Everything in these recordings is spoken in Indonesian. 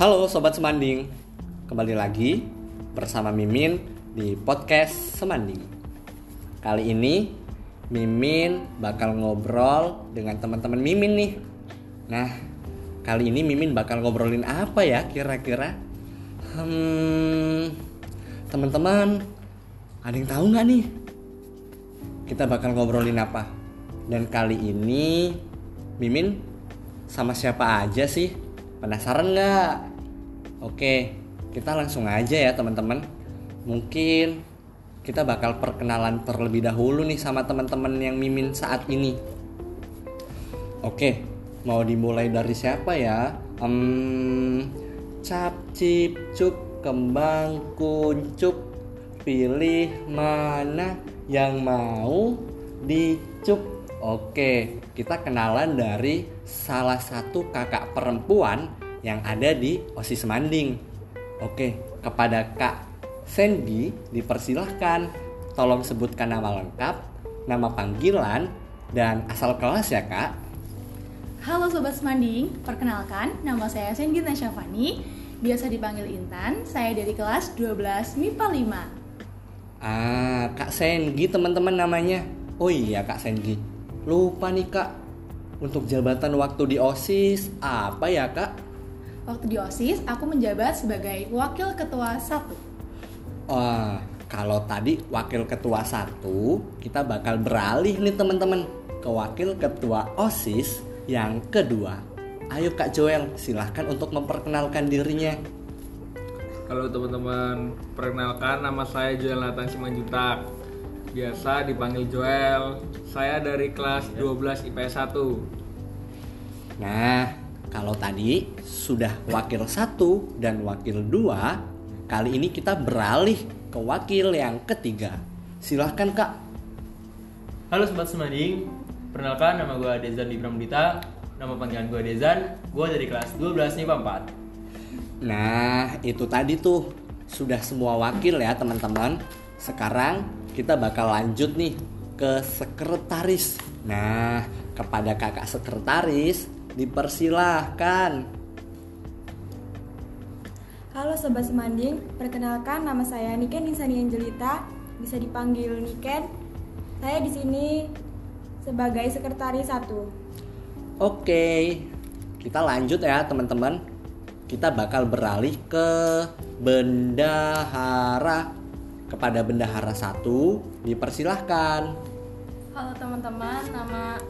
Halo Sobat Semanding. Kembali lagi bersama Mimin di podcast Semanding. Kali ini Mimin bakal ngobrol dengan teman-teman Mimin nih. Nah kali ini Mimin bakal ngobrolin apa ya kira-kira? Hmm Teman-teman Ada yang tahu nggak nih? Kita bakal ngobrolin apa? Dan kali ini Mimin sama siapa aja sih? Penasaran nggak? Oke, kita langsung aja ya teman-teman. Mungkin kita bakal perkenalan terlebih dahulu nih sama teman-teman yang mimin saat ini. Oke, mau dimulai dari siapa ya? Um, cap, cip, cup, kembang, kuncup, pilih mana yang mau dicup. Oke, kita kenalan dari salah satu kakak perempuan yang ada di OSIS Manding. Oke, kepada Kak Sandy dipersilahkan tolong sebutkan nama lengkap, nama panggilan, dan asal kelas ya Kak. Halo Sobat Semanding, perkenalkan nama saya Senggit Nasyafani, biasa dipanggil Intan, saya dari kelas 12 MIPA 5. Ah, Kak Sengi teman-teman namanya. Oh iya Kak Sengi. Lupa nih Kak. Untuk jabatan waktu di OSIS apa ya Kak? Waktu di OSIS, aku menjabat sebagai Wakil Ketua 1. Wah, kalau tadi wakil ketua satu, kita bakal beralih nih teman-teman ke wakil ketua OSIS yang kedua. Ayo Kak Joel, silahkan untuk memperkenalkan dirinya. Halo teman-teman, perkenalkan nama saya Joel Nathan Simanjuntak Biasa dipanggil Joel Saya dari kelas 12 IPS 1 Nah, kalau tadi sudah wakil satu dan wakil dua, kali ini kita beralih ke wakil yang ketiga. Silahkan Kak. Halo Sobat Semanding, perkenalkan nama gue Dezan di Pramudita Nama panggilan gue Dezan, gue dari kelas 12 MIPA 4 Nah, itu tadi tuh sudah semua wakil ya teman-teman. Sekarang kita bakal lanjut nih ke sekretaris. Nah, kepada kakak sekretaris dipersilahkan. Halo Sobat Semanding, perkenalkan nama saya Niken Insani Angelita, bisa dipanggil Niken. Saya di sini sebagai sekretaris satu. Oke, kita lanjut ya teman-teman. Kita bakal beralih ke bendahara. Kepada bendahara satu dipersilahkan. Halo teman-teman, nama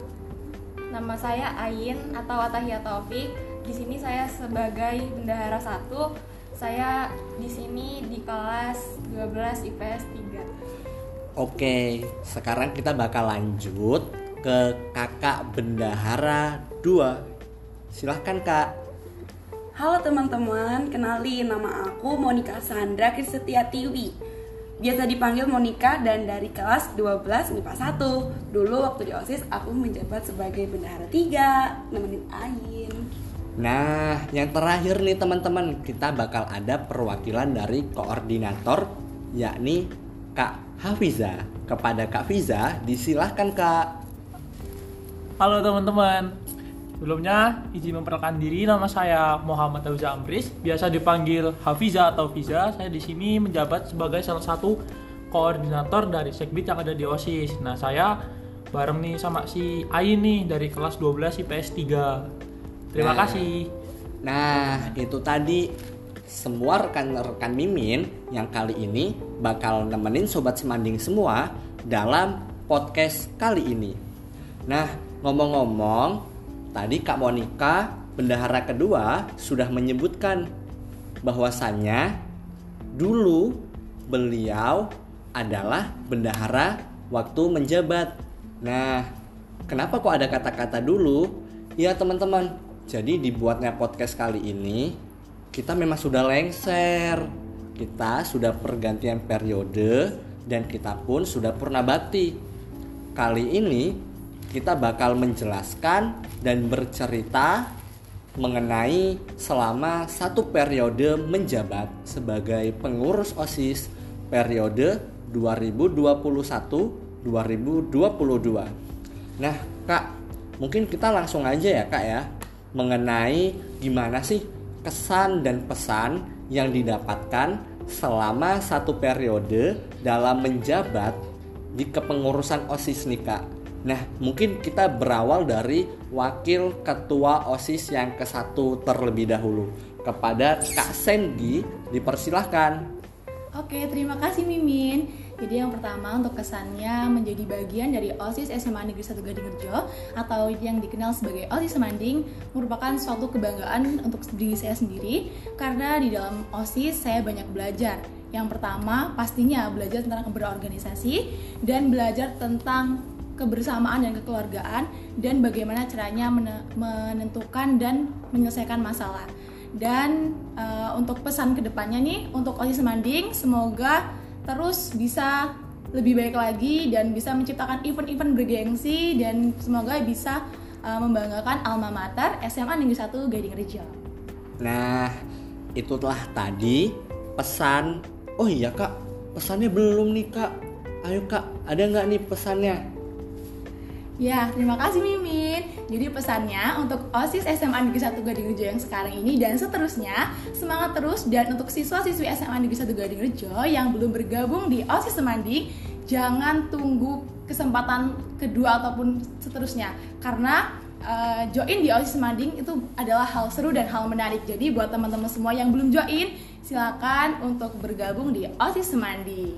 nama saya Ain atau Atahia Taufik. Di sini saya sebagai bendahara satu. Saya di sini di kelas 12 IPS 3. Oke, sekarang kita bakal lanjut ke kakak bendahara 2. Silahkan kak. Halo teman-teman, kenalin nama aku Monica Sandra Krisetia Tiwi Biasa dipanggil Monica dan dari kelas 12 MIPA 1 Dulu waktu di OSIS aku menjabat sebagai bendahara 3 Nemenin Ain Nah, yang terakhir nih teman-teman, kita bakal ada perwakilan dari koordinator yakni Kak Hafiza. Kepada Kak Fiza, disilahkan Kak. Halo teman-teman, sebelumnya izin memperkenalkan diri nama saya Muhammad Hauza Amris, biasa dipanggil Hafiza atau Fiza. Saya di sini menjabat sebagai salah satu koordinator dari Sekbid yang ada di OSIS. Nah, saya bareng nih sama si Ain nih dari kelas 12 IPS 3. Terima Nah. kasih. Nah, itu tadi semua rekan-rekan Mimin yang kali ini bakal nemenin sobat semanding semua dalam podcast kali ini. Nah, ngomong-ngomong, tadi Kak Monica, bendahara kedua, sudah menyebutkan bahwasannya dulu beliau adalah bendahara waktu menjabat. Nah, kenapa kok ada kata-kata dulu? Ya teman-teman, jadi dibuatnya podcast kali ini kita memang sudah lengser. Kita sudah pergantian periode dan kita pun sudah purna bakti. Kali ini kita bakal menjelaskan dan bercerita mengenai selama satu periode menjabat sebagai pengurus OSIS periode 2021-2022. Nah, Kak, mungkin kita langsung aja ya, Kak ya, mengenai gimana sih kesan dan pesan yang didapatkan selama satu periode dalam menjabat di kepengurusan OSIS nih Kak. Nah, mungkin kita berawal dari wakil ketua OSIS yang ke satu terlebih dahulu. Kepada Kak Sandy, dipersilahkan. Oke, terima kasih Mimin. Jadi yang pertama untuk kesannya menjadi bagian dari OSIS SMA Negeri 1 Gadingrejo atau yang dikenal sebagai OSIS Semanding merupakan suatu kebanggaan untuk diri saya sendiri karena di dalam OSIS saya banyak belajar. Yang pertama pastinya belajar tentang berorganisasi dan belajar tentang kebersamaan dan kekeluargaan dan bagaimana caranya menentukan dan menyelesaikan masalah. Dan uh, untuk pesan ke depannya nih untuk OSIS Semanding semoga terus bisa lebih baik lagi dan bisa menciptakan event-event bergengsi dan semoga bisa uh, membanggakan alma mater SMA Negeri 1 Gading Rejo. Nah, itulah tadi pesan. Oh iya kak, pesannya belum nih kak. Ayo kak, ada nggak nih pesannya? Ya, terima kasih Mimin. Jadi pesannya untuk OSIS SMA Negeri 1 Gadingrejo yang sekarang ini dan seterusnya, semangat terus dan untuk siswa-siswi SMA Negeri 1 Gadingrejo yang belum bergabung di OSIS Semanding, jangan tunggu kesempatan kedua ataupun seterusnya karena uh, join di OSIS Semanding itu adalah hal seru dan hal menarik. Jadi buat teman-teman semua yang belum join, silakan untuk bergabung di OSIS Semanding.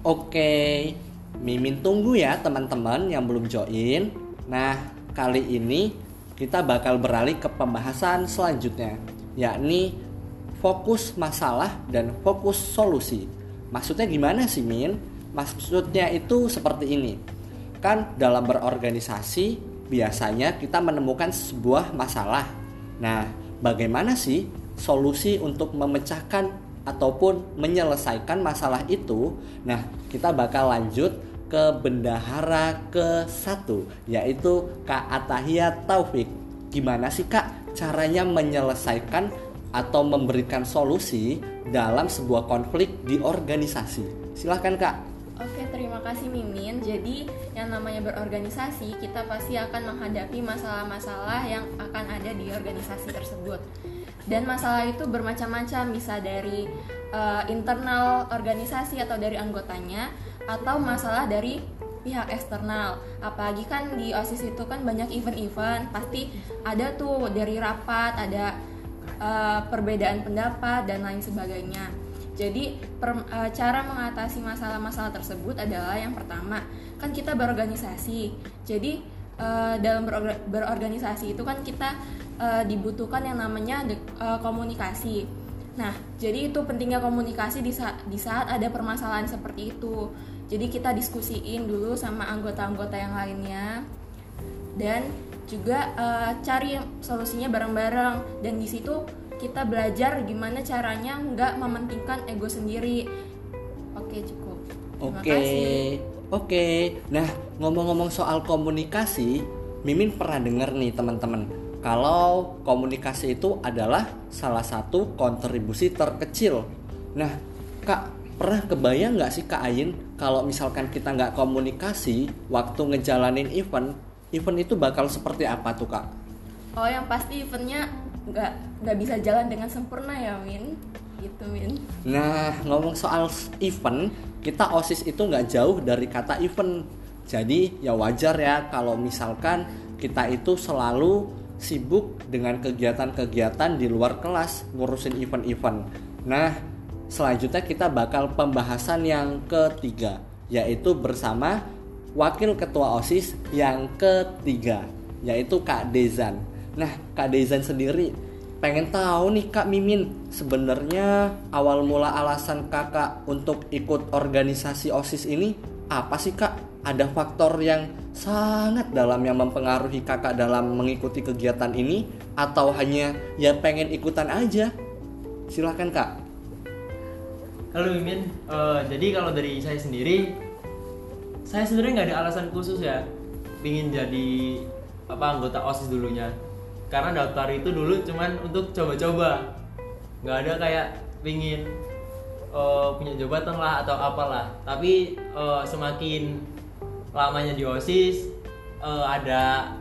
Oke. Mimin tunggu ya teman-teman yang belum join. Nah, kali ini kita bakal beralih ke pembahasan selanjutnya, yakni fokus masalah dan fokus solusi. Maksudnya gimana sih, Min? Maksudnya itu seperti ini. Kan dalam berorganisasi biasanya kita menemukan sebuah masalah. Nah, bagaimana sih solusi untuk memecahkan ataupun menyelesaikan masalah itu? Nah, kita bakal lanjut ke bendahara ke satu yaitu Kak Atahia Taufik. Gimana sih Kak caranya menyelesaikan atau memberikan solusi dalam sebuah konflik di organisasi? Silahkan Kak. Oke, terima kasih Mimin. Jadi, yang namanya berorganisasi, kita pasti akan menghadapi masalah-masalah yang akan ada di organisasi tersebut. Dan masalah itu bermacam-macam, bisa dari uh, internal organisasi atau dari anggotanya, atau masalah dari pihak eksternal. Apalagi kan di osis itu kan banyak event-event pasti ada tuh dari rapat ada uh, perbedaan pendapat dan lain sebagainya. Jadi per, uh, cara mengatasi masalah-masalah tersebut adalah yang pertama kan kita berorganisasi. Jadi uh, dalam beror berorganisasi itu kan kita uh, dibutuhkan yang namanya uh, komunikasi Nah, jadi itu pentingnya komunikasi di saat, di saat ada permasalahan seperti itu. Jadi kita diskusiin dulu sama anggota-anggota yang lainnya dan juga uh, cari solusinya bareng-bareng dan di situ kita belajar gimana caranya nggak mementingkan ego sendiri. Oke cukup. Oke, oke. Nah ngomong-ngomong soal komunikasi, Mimin pernah dengar nih teman-teman kalau komunikasi itu adalah salah satu kontribusi terkecil. Nah, Kak, pernah kebayang nggak sih Kak Ayin kalau misalkan kita nggak komunikasi waktu ngejalanin event, event itu bakal seperti apa tuh Kak? Oh, yang pasti eventnya nggak nggak bisa jalan dengan sempurna ya, Win. Gitu, Win. Nah, ngomong soal event, kita OSIS itu nggak jauh dari kata event. Jadi ya wajar ya kalau misalkan kita itu selalu sibuk dengan kegiatan-kegiatan di luar kelas ngurusin event-event. Nah, selanjutnya kita bakal pembahasan yang ketiga, yaitu bersama Wakil Ketua OSIS yang ketiga, yaitu Kak Dezan. Nah, Kak Dezan sendiri pengen tahu nih Kak Mimin, sebenarnya awal mula alasan Kakak untuk ikut organisasi OSIS ini apa sih Kak? ada faktor yang sangat dalam yang mempengaruhi kakak dalam mengikuti kegiatan ini? Atau hanya ya pengen ikutan aja? Silahkan kak. Halo Mimin. Uh, jadi kalau dari saya sendiri saya sebenarnya nggak ada alasan khusus ya ingin jadi apa anggota osis dulunya. Karena daftar itu dulu cuman untuk coba-coba. Nggak ada kayak pingin uh, punya jabatan lah atau apalah. Tapi uh, semakin lamanya di osis uh, ada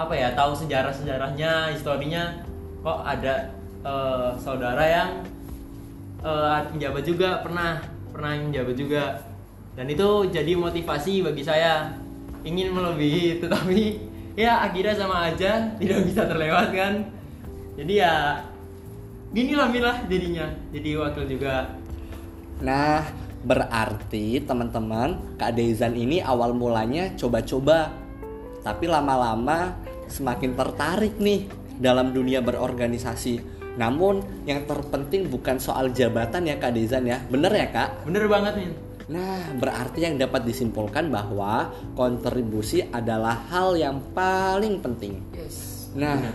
apa ya tahu sejarah sejarahnya historinya kok ada eh, saudara yang eh, menjabat juga pernah pernah menjabat juga. Dan itu jadi motivasi bagi saya. Ingin melebihi tetapi ya akhirnya sama aja tidak bisa terlewatkan. Jadi ya gini lah milah jadinya jadi wakil juga. Nah, berarti teman-teman Kak Dezan ini awal mulanya coba-coba. Tapi lama-lama semakin tertarik nih dalam dunia berorganisasi. Namun yang terpenting bukan soal jabatan ya Kak Dezan ya. Bener ya Kak? bener banget min. Nah, berarti yang dapat disimpulkan bahwa kontribusi adalah hal yang paling penting. Nah,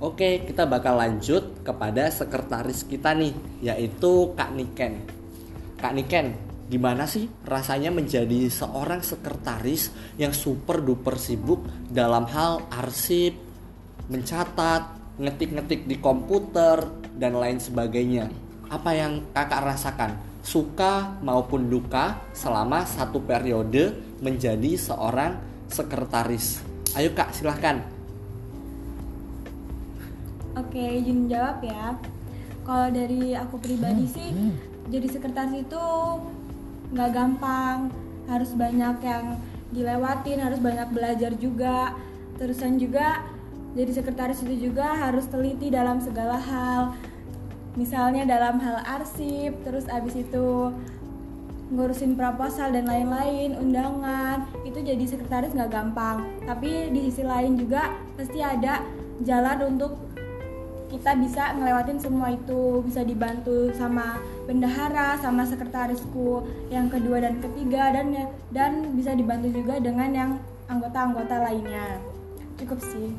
oke kita bakal lanjut kepada sekretaris kita nih, yaitu Kak Niken. Kak Niken, gimana sih rasanya menjadi seorang sekretaris yang super duper sibuk dalam hal arsip, mencatat, ngetik-ngetik di komputer, dan lain sebagainya? Apa yang kakak rasakan? Suka maupun duka selama satu periode menjadi seorang sekretaris. Ayo kak silahkan. Oke, izin jawab ya. Kalau dari aku pribadi sih, jadi sekretaris itu nggak gampang, harus banyak yang dilewatin, harus banyak belajar juga. Terusan juga jadi sekretaris itu juga harus teliti dalam segala hal. Misalnya dalam hal arsip, terus abis itu ngurusin proposal dan lain-lain, undangan, itu jadi sekretaris nggak gampang. Tapi di sisi lain juga pasti ada jalan untuk kita bisa ngelewatin semua itu bisa dibantu sama bendahara sama sekretarisku yang kedua dan ketiga dan dan bisa dibantu juga dengan yang anggota-anggota lainnya cukup sih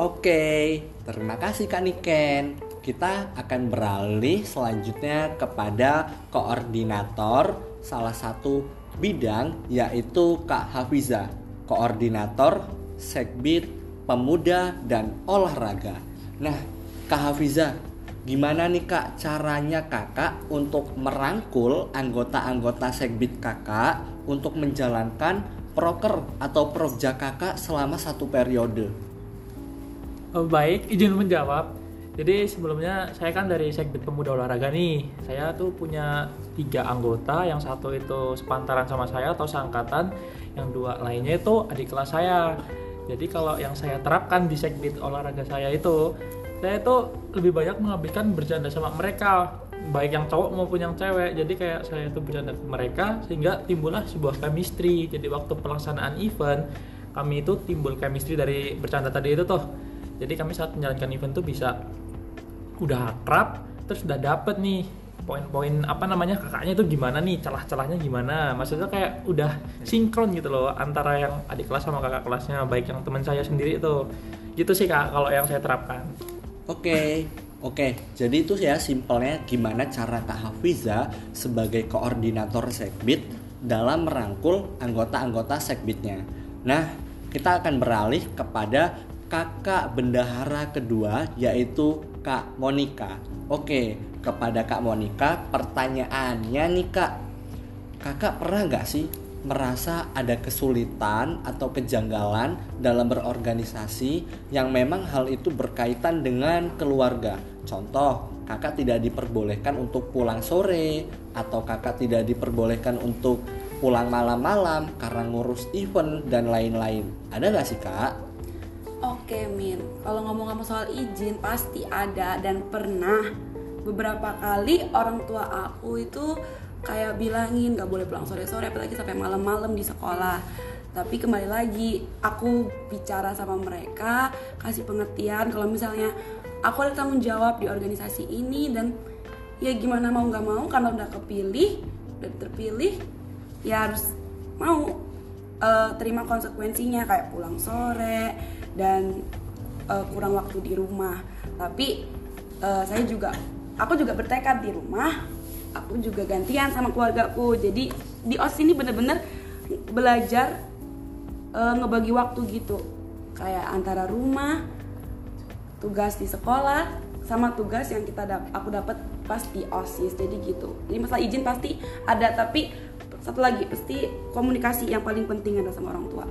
Oke, terima kasih Kak Niken. Kita akan beralih selanjutnya kepada koordinator salah satu bidang yaitu Kak Hafiza, koordinator Sekbid Pemuda dan Olahraga. Nah, Kak Hafiza, gimana nih Kak caranya Kakak untuk merangkul anggota-anggota Sekbid Kakak untuk menjalankan proker atau projek Kakak selama satu periode? Oh, baik, izin menjawab. Jadi sebelumnya saya kan dari Sekbid Pemuda Olahraga nih. Saya tuh punya tiga anggota, yang satu itu sepantaran sama saya atau seangkatan, yang dua lainnya itu adik kelas saya. Jadi kalau yang saya terapkan di Sekbid Olahraga saya itu, saya itu lebih banyak menghabiskan bercanda sama mereka, baik yang cowok maupun yang cewek. Jadi kayak saya itu bercanda ke mereka sehingga timbullah sebuah chemistry. Jadi waktu pelaksanaan event kami itu timbul chemistry dari bercanda tadi itu tuh jadi kami saat menjalankan event tuh bisa udah akrab terus udah dapet nih poin-poin apa namanya kakaknya itu gimana nih celah-celahnya gimana maksudnya kayak udah sinkron gitu loh antara yang adik kelas sama kakak kelasnya baik yang teman saya sendiri itu gitu sih kak kalau yang saya terapkan Oke, oke. Jadi itu ya simpelnya gimana cara Kak Hafiza sebagai koordinator Sekbid dalam merangkul anggota-anggota Sekbidnya. Nah, kita akan beralih kepada kakak bendahara kedua yaitu Kak Monica. Oke, kepada Kak Monica pertanyaannya nih Kak. Kakak pernah nggak sih merasa ada kesulitan atau kejanggalan dalam berorganisasi yang memang hal itu berkaitan dengan keluarga. Contoh, kakak tidak diperbolehkan untuk pulang sore atau kakak tidak diperbolehkan untuk pulang malam-malam karena ngurus event dan lain-lain. Ada nggak sih kak? Oke Min, kalau ngomong-ngomong soal izin pasti ada dan pernah beberapa kali orang tua aku itu kayak bilangin gak boleh pulang sore-sore apalagi sampai malam-malam di sekolah. Tapi kembali lagi aku bicara sama mereka kasih pengertian kalau misalnya aku ada tanggung jawab di organisasi ini dan ya gimana mau nggak mau karena udah kepilih udah terpilih ya harus mau eh, terima konsekuensinya kayak pulang sore dan eh, kurang waktu di rumah. Tapi eh, saya juga aku juga bertekad di rumah aku juga gantian sama keluargaku. Jadi di os ini bener-bener belajar eh, ngebagi waktu gitu. Kayak antara rumah tugas di sekolah sama tugas yang kita dap aku dapat pas di osis jadi gitu. Jadi masalah izin pasti ada tapi satu lagi pasti komunikasi yang paling penting adalah sama orang tua.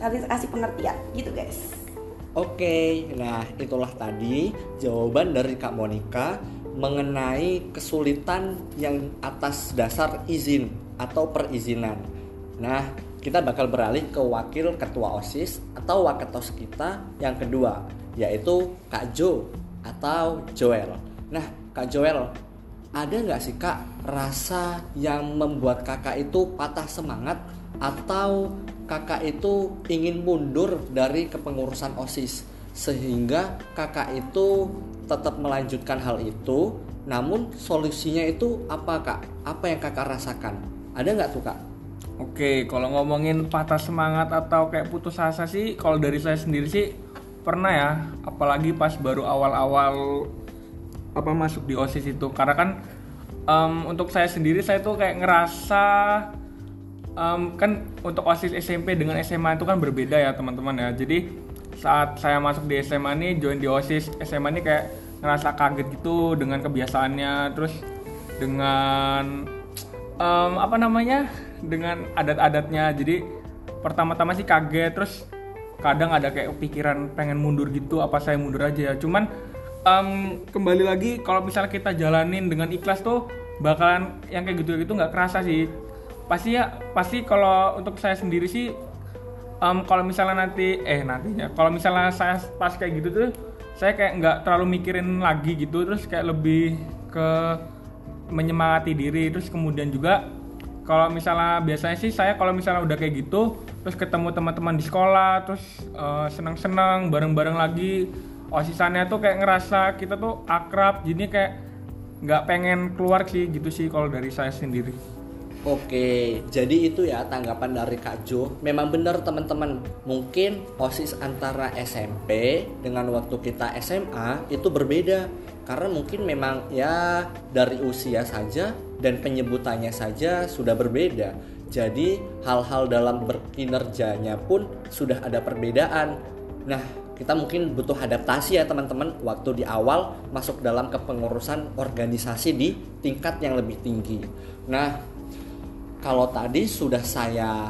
Kasih kasih pengertian. Gitu guys. Oke, nah itulah tadi jawaban dari Kak Monica mengenai kesulitan yang atas dasar izin atau perizinan. Nah, kita bakal beralih ke wakil ketua OSIS atau waketos kita yang kedua, yaitu Kak Jo atau Joel. Nah, Kak Joel, ada nggak sih Kak rasa yang membuat kakak itu patah semangat atau kakak itu ingin mundur dari kepengurusan OSIS sehingga kakak itu tetap melanjutkan hal itu namun solusinya itu apa kak? Apa yang kakak rasakan? Ada nggak tuh kak? Oke, kalau ngomongin patah semangat atau kayak putus asa sih, kalau dari saya sendiri sih pernah ya, apalagi pas baru awal-awal apa masuk di osis itu, karena kan um, untuk saya sendiri saya tuh kayak ngerasa um, kan untuk osis SMP dengan SMA itu kan berbeda ya teman-teman ya, jadi saat saya masuk di SMA nih join di osis SMA nih kayak ngerasa kaget gitu dengan kebiasaannya, terus dengan um, apa namanya dengan adat-adatnya. Jadi pertama-tama sih kaget terus kadang ada kayak pikiran pengen mundur gitu apa saya mundur aja ya. Cuman um, kembali lagi kalau misalnya kita jalanin dengan ikhlas tuh bakalan yang kayak gitu gitu nggak kerasa sih. Pasti ya pasti kalau untuk saya sendiri sih um, kalau misalnya nanti eh nantinya kalau misalnya saya pas kayak gitu tuh saya kayak nggak terlalu mikirin lagi gitu terus kayak lebih ke menyemangati diri terus kemudian juga kalau misalnya biasanya sih saya kalau misalnya udah kayak gitu terus ketemu teman-teman di sekolah terus uh, senang-senang bareng-bareng lagi osisannya tuh kayak ngerasa kita tuh akrab jadi kayak nggak pengen keluar sih gitu sih kalau dari saya sendiri Oke, jadi itu ya tanggapan dari Kak Jo. Memang benar teman-teman, mungkin OSIS antara SMP dengan waktu kita SMA itu berbeda. Karena mungkin memang ya dari usia saja dan penyebutannya saja sudah berbeda. Jadi hal-hal dalam berkinerjanya pun sudah ada perbedaan. Nah, kita mungkin butuh adaptasi ya teman-teman waktu di awal masuk dalam kepengurusan organisasi di tingkat yang lebih tinggi. Nah, kalau tadi sudah saya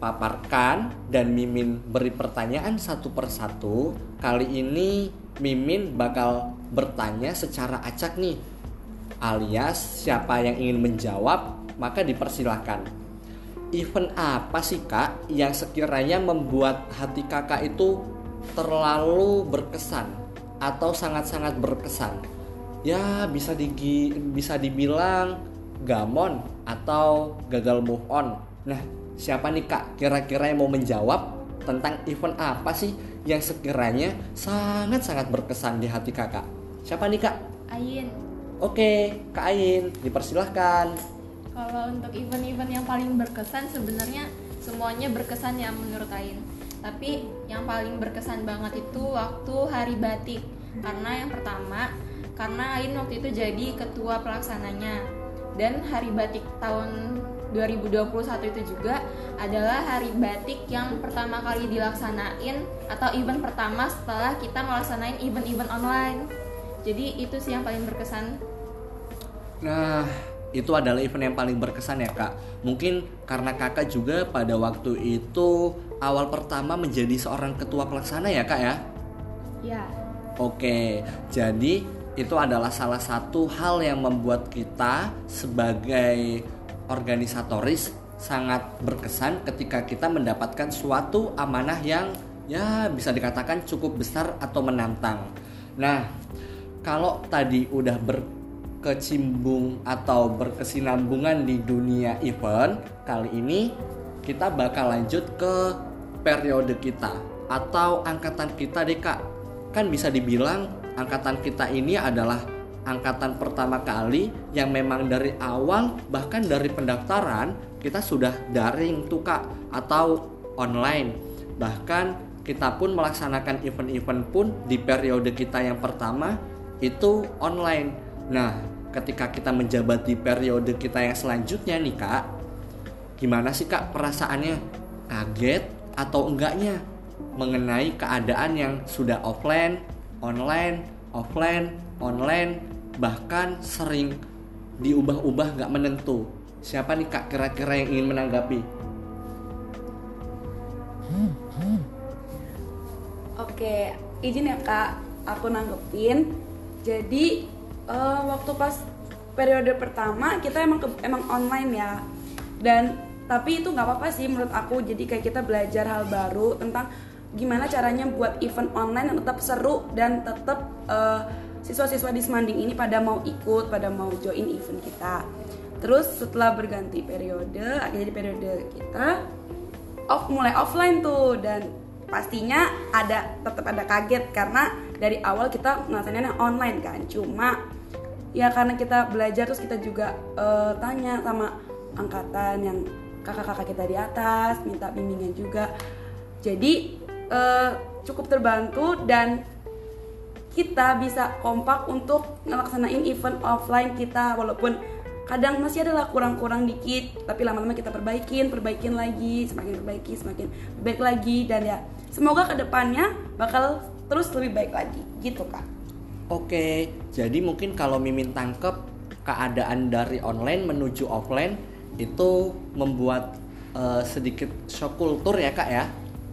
paparkan dan Mimin beri pertanyaan satu persatu, kali ini Mimin bakal bertanya secara acak nih. Alias siapa yang ingin menjawab, maka dipersilahkan. Event apa sih kak yang sekiranya membuat hati kakak itu terlalu berkesan atau sangat-sangat berkesan? Ya bisa digi bisa dibilang gamon atau gagal move on. Nah, siapa nih Kak kira-kira yang mau menjawab tentang event apa sih yang sekiranya sangat-sangat berkesan di hati Kakak? Siapa nih Kak? Ayin. Oke, Kak Ayin, dipersilahkan. Kalau untuk event-event yang paling berkesan sebenarnya semuanya berkesan ya menurut Ayin. Tapi yang paling berkesan banget itu waktu hari batik. Karena yang pertama, karena Ayin waktu itu jadi ketua pelaksananya dan hari batik tahun 2021 itu juga adalah hari batik yang pertama kali dilaksanain atau event pertama setelah kita melaksanain event-event online. Jadi itu sih yang paling berkesan. Nah, itu adalah event yang paling berkesan ya kak. Mungkin karena kakak juga pada waktu itu awal pertama menjadi seorang ketua pelaksana ya kak ya? Ya. Oke, jadi itu adalah salah satu hal yang membuat kita sebagai organisatoris sangat berkesan ketika kita mendapatkan suatu amanah yang ya bisa dikatakan cukup besar atau menantang. Nah, kalau tadi udah berkecimbung atau berkesinambungan di dunia event, kali ini kita bakal lanjut ke periode kita atau angkatan kita deh kak. Kan bisa dibilang angkatan kita ini adalah angkatan pertama kali yang memang dari awal bahkan dari pendaftaran kita sudah daring tuh kak atau online. Bahkan kita pun melaksanakan event-event pun di periode kita yang pertama itu online. Nah ketika kita menjabat di periode kita yang selanjutnya nih kak gimana sih kak perasaannya? Kaget atau enggaknya mengenai keadaan yang sudah offline online, offline, online, bahkan sering diubah-ubah nggak menentu. Siapa nih kak kira-kira yang ingin menanggapi? Oke, izin ya kak, aku nanggepin. Jadi eh, waktu pas periode pertama kita emang ke- emang online ya, dan tapi itu nggak apa-apa sih menurut aku. Jadi kayak kita belajar hal baru tentang gimana caranya buat event online yang tetap seru dan tetap eh, siswa-siswa di Semanding ini pada mau ikut, pada mau join event kita. Terus setelah berganti periode, akhirnya di periode kita off mulai offline tuh. Dan pastinya ada tetap ada kaget karena dari awal kita ngelaksanainnya online kan. Cuma ya karena kita belajar terus kita juga eh, tanya sama angkatan yang kakak-kakak kita di atas minta bimbingan juga. Jadi eh, cukup terbantu dan kita bisa kompak untuk ngelaksanain event offline kita. Walaupun kadang masih adalah kurang-kurang dikit tapi lama-lama kita perbaikin perbaikin lagi semakin perbaiki semakin baik lagi. Dan ya semoga ke depannya bakal terus lebih baik lagi. Gitu kak. Oke, jadi mungkin kalau Mimin tangkep keadaan dari online menuju offline itu membuat eh, sedikit shock kultur ya kak ya?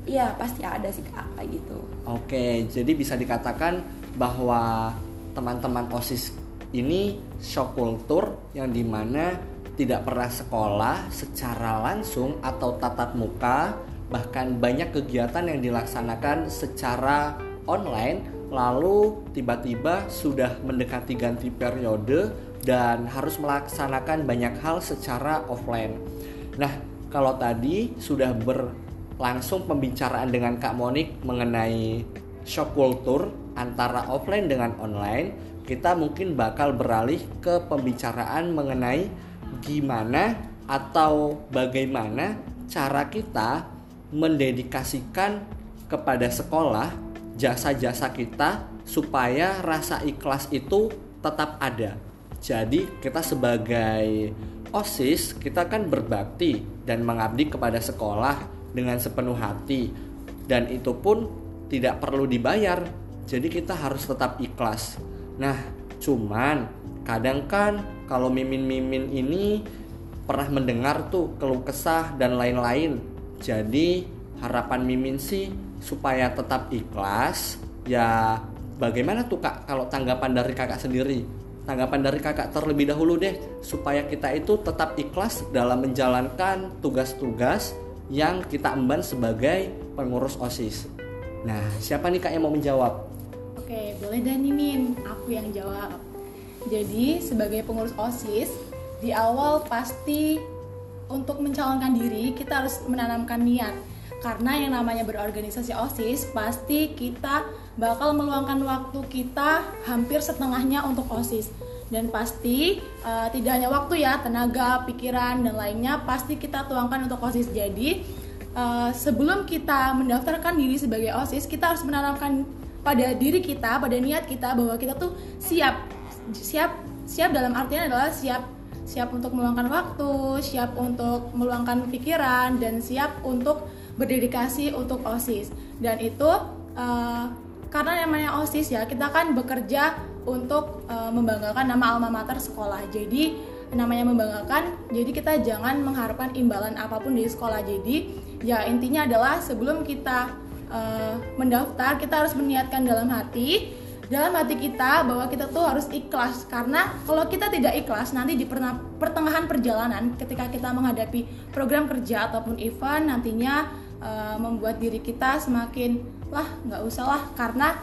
Iya pasti ada sih kak kayak gitu Oke, jadi bisa dikatakan bahwa teman-teman OSIS ini shock kultur yang di mana tidak pernah sekolah secara langsung atau tatap muka, bahkan banyak kegiatan yang dilaksanakan secara online, lalu tiba-tiba sudah mendekati ganti periode dan harus melaksanakan banyak hal secara offline. Nah, kalau tadi sudah berlangsung pembicaraan dengan Kak Monik mengenai shock culture antara offline dengan online, kita mungkin bakal beralih ke pembicaraan mengenai gimana atau bagaimana cara kita mendedikasikan kepada sekolah jasa-jasa kita supaya rasa ikhlas itu tetap ada. Jadi kita sebagai OSIS kita kan berbakti dan mengabdi kepada sekolah dengan sepenuh hati dan itu pun tidak perlu dibayar. Jadi kita harus tetap ikhlas. Nah, cuman kadang kan kalau mimin-mimin ini pernah mendengar tuh keluh kesah dan lain-lain. Jadi harapan mimin sih supaya tetap ikhlas ya bagaimana tuh kak kalau tanggapan dari kakak sendiri tanggapan dari kakak terlebih dahulu deh supaya kita itu tetap ikhlas dalam menjalankan tugas-tugas yang kita emban sebagai pengurus osis nah siapa nih kak yang mau menjawab Oke, boleh dan Mimin, aku yang jawab. Jadi, sebagai pengurus OSIS, di awal pasti untuk mencalonkan diri kita harus menanamkan niat. Karena yang namanya berorganisasi OSIS, pasti kita bakal meluangkan waktu kita hampir setengahnya untuk OSIS. Dan pasti eh, tidak hanya waktu ya, tenaga, pikiran, dan lainnya pasti kita tuangkan untuk OSIS. Jadi, eh, sebelum kita mendaftarkan diri sebagai OSIS, kita harus menanamkan pada diri kita, pada niat kita bahwa kita tuh siap, siap, siap dalam artian adalah siap, siap untuk meluangkan waktu, siap untuk meluangkan pikiran, dan siap untuk berdedikasi untuk osis. Dan itu eh, karena namanya osis ya, kita kan bekerja untuk eh, membanggakan nama alma mater sekolah. Jadi namanya membanggakan, jadi kita jangan mengharapkan imbalan apa pun di sekolah. Jadi ya intinya adalah sebelum kita uh, mendaftar kita harus meniatkan dalam hati dalam hati kita bahwa kita tuh harus ikhlas karena kalau kita tidak ikhlas nanti di pertengahan perjalanan ketika kita menghadapi program kerja ataupun event nantinya uh, membuat diri kita semakin lah nggak usah lah karena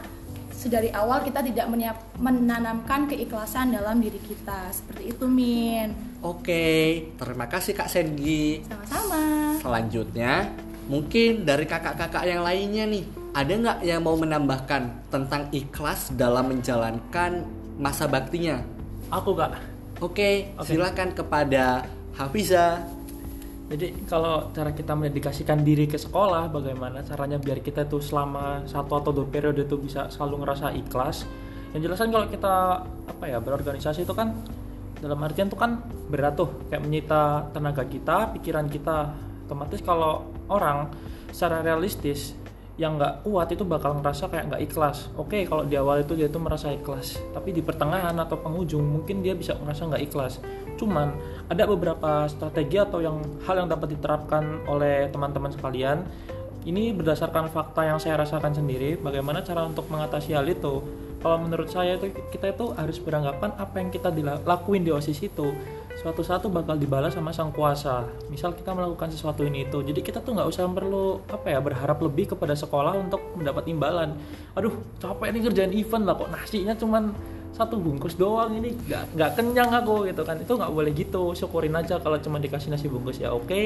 sedari awal kita tidak meniap- menanamkan keikhlasan dalam diri kita seperti itu Min oke terima kasih kak Sengi sama-sama Selanjutnya, mungkin dari kakak-kakak yang lainnya nih, ada nggak yang mau menambahkan tentang ikhlas dalam menjalankan masa baktinya? Aku kak. Oke, Oke. silakan kepada Hafiza. Jadi kalau cara kita mendedikasikan diri ke sekolah, bagaimana caranya biar kita tuh selama satu atau dua periode itu bisa selalu ngerasa ikhlas. Yang jelas kan kalau kita apa ya berorganisasi itu kan dalam artian tuh kan berat tuh kayak menyita tenaga kita, pikiran kita. Otomatis kalau orang secara realistis yang nggak kuat itu bakal ngerasa kayak nggak ikhlas. Oke, kalau di awal itu dia tuh merasa ikhlas, tapi di pertengahan atau penghujung mungkin dia bisa merasa nggak ikhlas. Cuman ada beberapa strategi atau yang hal yang dapat diterapkan oleh teman-teman sekalian. Ini berdasarkan fakta yang saya rasakan sendiri bagaimana cara untuk mengatasi hal itu. Kalau menurut saya itu kita itu harus beranggapan apa yang kita dilakuin di osis itu suatu satu bakal dibalas sama sang kuasa. Misal kita melakukan sesuatu ini itu jadi kita tuh nggak usah perlu apa ya berharap lebih kepada sekolah untuk mendapat imbalan. Aduh capek nih kerjaan event lah kok nasinya cuman satu bungkus doang ini nggak nggak kenyang aku gitu kan. Itu nggak boleh gitu syukurin aja kalau cuma dikasih nasi bungkus. Ya oke.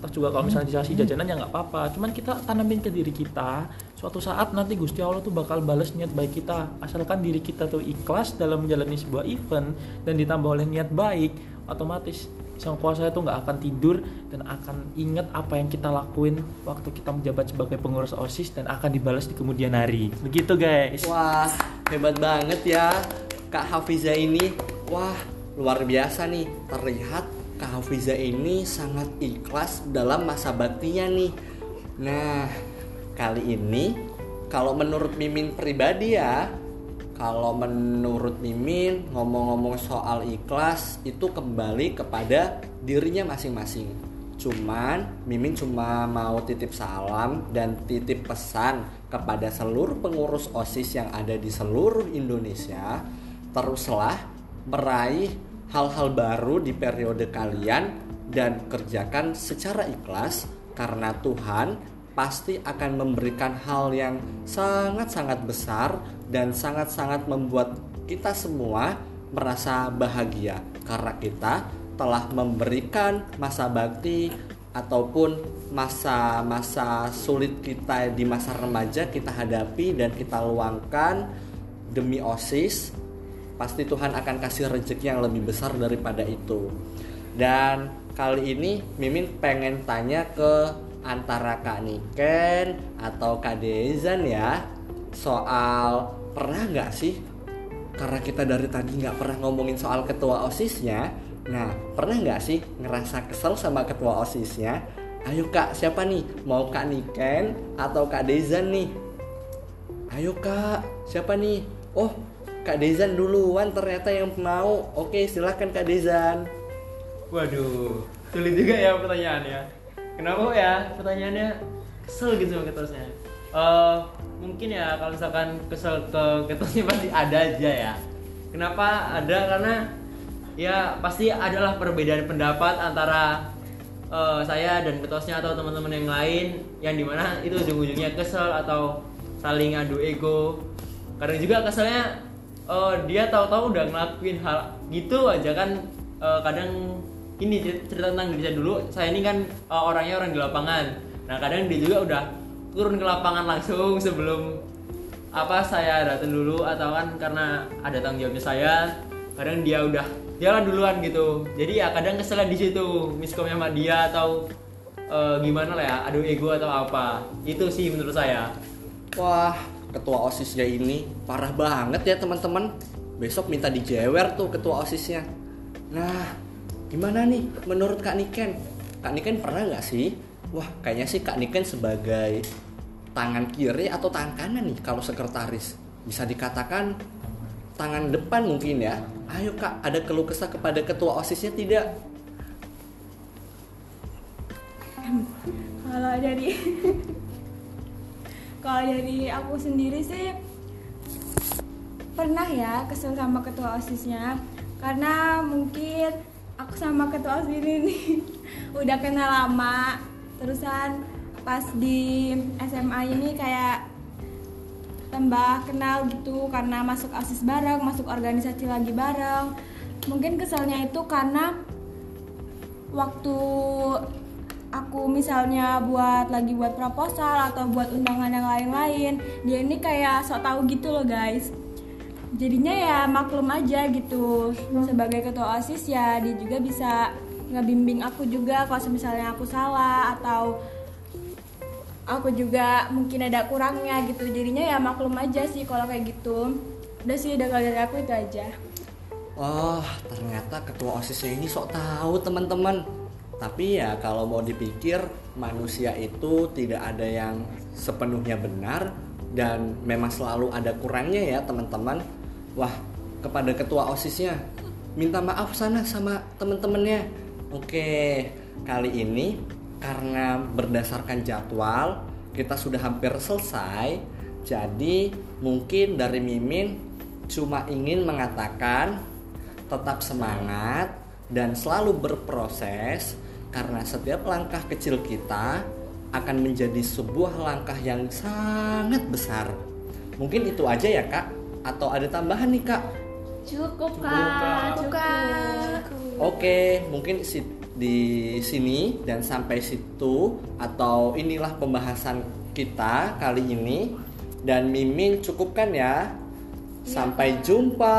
Terus juga kalau misalnya dikasih jajanan ya nggak apa-apa. Cuman kita tanamin ke diri kita suatu saat nanti Gusti Allah tuh bakal balas niat baik kita. Asalkan diri kita tuh ikhlas dalam menjalani sebuah event dan ditambah oleh niat baik otomatis sang kuasa itu nggak akan tidur dan akan ingat apa yang kita lakuin waktu kita menjabat sebagai pengurus osis dan akan dibalas di kemudian hari begitu guys Wah, hebat banget ya Kak Hafiza ini. Wah, luar biasa nih. Terlihat Kak Hafiza ini sangat ikhlas dalam masa baktinya nih. Nah, kali ini kalau menurut Mimin pribadi ya, kalau menurut Mimin ngomong-ngomong soal ikhlas itu kembali kepada dirinya masing-masing. Cuman Mimin cuma mau titip salam dan titip pesan kepada seluruh pengurus OSIS yang ada di seluruh Indonesia. Teruslah meraih hal-hal baru di periode kalian dan kerjakan secara ikhlas karena Tuhan pasti akan memberikan hal yang sangat-sangat besar dan sangat-sangat membuat kita semua merasa bahagia. Karena kita telah memberikan masa bakti ataupun masa-masa sulit kita di masa remaja kita hadapi dan kita luangkan demi OSIS pasti Tuhan akan kasih rezeki yang lebih besar daripada itu. Dan kali ini Mimin pengen tanya ke antara Kak Niken atau Kak Dezan ya. Soal pernah nggak sih? Karena kita dari tadi nggak pernah ngomongin soal ketua osisnya. Nah pernah nggak sih ngerasa kesel sama ketua osisnya? Ayo kak siapa nih? Mau kak Niken atau kak Dezan nih? Ayo kak siapa nih? Oh kak Dezan duluan ternyata yang mau. Oke silahkan kak Dezan. Waduh, sulit juga ya pertanyaannya. Kenapa ya pertanyaannya kesel gitu sama ketosnya? Eh mungkin ya kalau misalkan kesel ke ketosnya pasti ada aja ya. Kenapa ada? Karena ya pasti adalah perbedaan pendapat antara eh, saya dan ketosnya atau teman-teman yang lain yang di mana itu ujung-ujungnya kesel atau saling adu ego. Kadang juga keselnya eh, dia tahu-tahu udah ngelakuin hal gitu aja kan eh, kadang ini cer- cerita tentang diri dulu. Saya ini kan uh, orangnya orang di lapangan. Nah kadang dia juga udah turun ke lapangan langsung sebelum apa saya datang dulu. Atau kan karena ada tanggung jawabnya saya kadang dia udah jalan duluan gitu. Jadi ya kadang kesel di situ miskomnya sama dia atau uh, gimana lah ya adu ego atau apa. Itu sih menurut saya. Wah, ketua OSISnya ini parah banget ya teman-teman. Besok minta dijewer tuh ketua OSISnya. Nah, gimana nih menurut Kak Niken? Kak Niken pernah nggak sih? Wah, kayaknya sih Kak Niken sebagai tangan kiri atau tangan kanan nih kalau sekretaris. Bisa dikatakan tangan depan mungkin ya. Ayo Kak, ada keluh kesah kepada ketua OSISnya tidak? kalau dari kalau dari aku sendiri sih pernah ya kesel sama ketua osisnya karena mungkin aku sama ketua osis ini. Nih udah kenal lama. Terusan pas di SMA ini kayak tambah kenal gitu karena masuk osis bareng masuk organisasi lagi bareng. Mungkin keselnya itu karena waktu aku misalnya buat lagi buat proposal atau buat undangan yang lain-lain dia ini kayak sok tahu gitu loh guys jadinya ya maklum aja gitu. Sebagai ketua osis ya dia juga bisa ngebimbing aku juga kalau misalnya aku salah atau aku juga mungkin ada kurangnya gitu. Jadinya ya maklum aja sih kalau kayak gitu. Udah sih udah dari aku itu aja. Oh, ternyata ketua OSISnya ini sok tahu teman-teman. Tapi ya kalau mau dipikir manusia itu tidak ada yang sepenuhnya benar dan memang selalu ada kurangnya ya teman-teman. Wah, kepada ketua OSISnya minta maaf sana sama teman-temannya. Oke, kali ini karena berdasarkan jadwal kita sudah hampir selesai. Jadi mungkin dari Mimin cuma ingin mengatakan tetap semangat dan selalu berproses karena setiap langkah kecil kita akan menjadi sebuah langkah yang sangat besar. Mungkin itu aja ya kak, atau ada tambahan nih kak? Cukup kak, cukup. Oke, mungkin si- di sini dan sampai situ atau inilah pembahasan kita kali ini dan Mimin cukupkan ya. Sampai jumpa.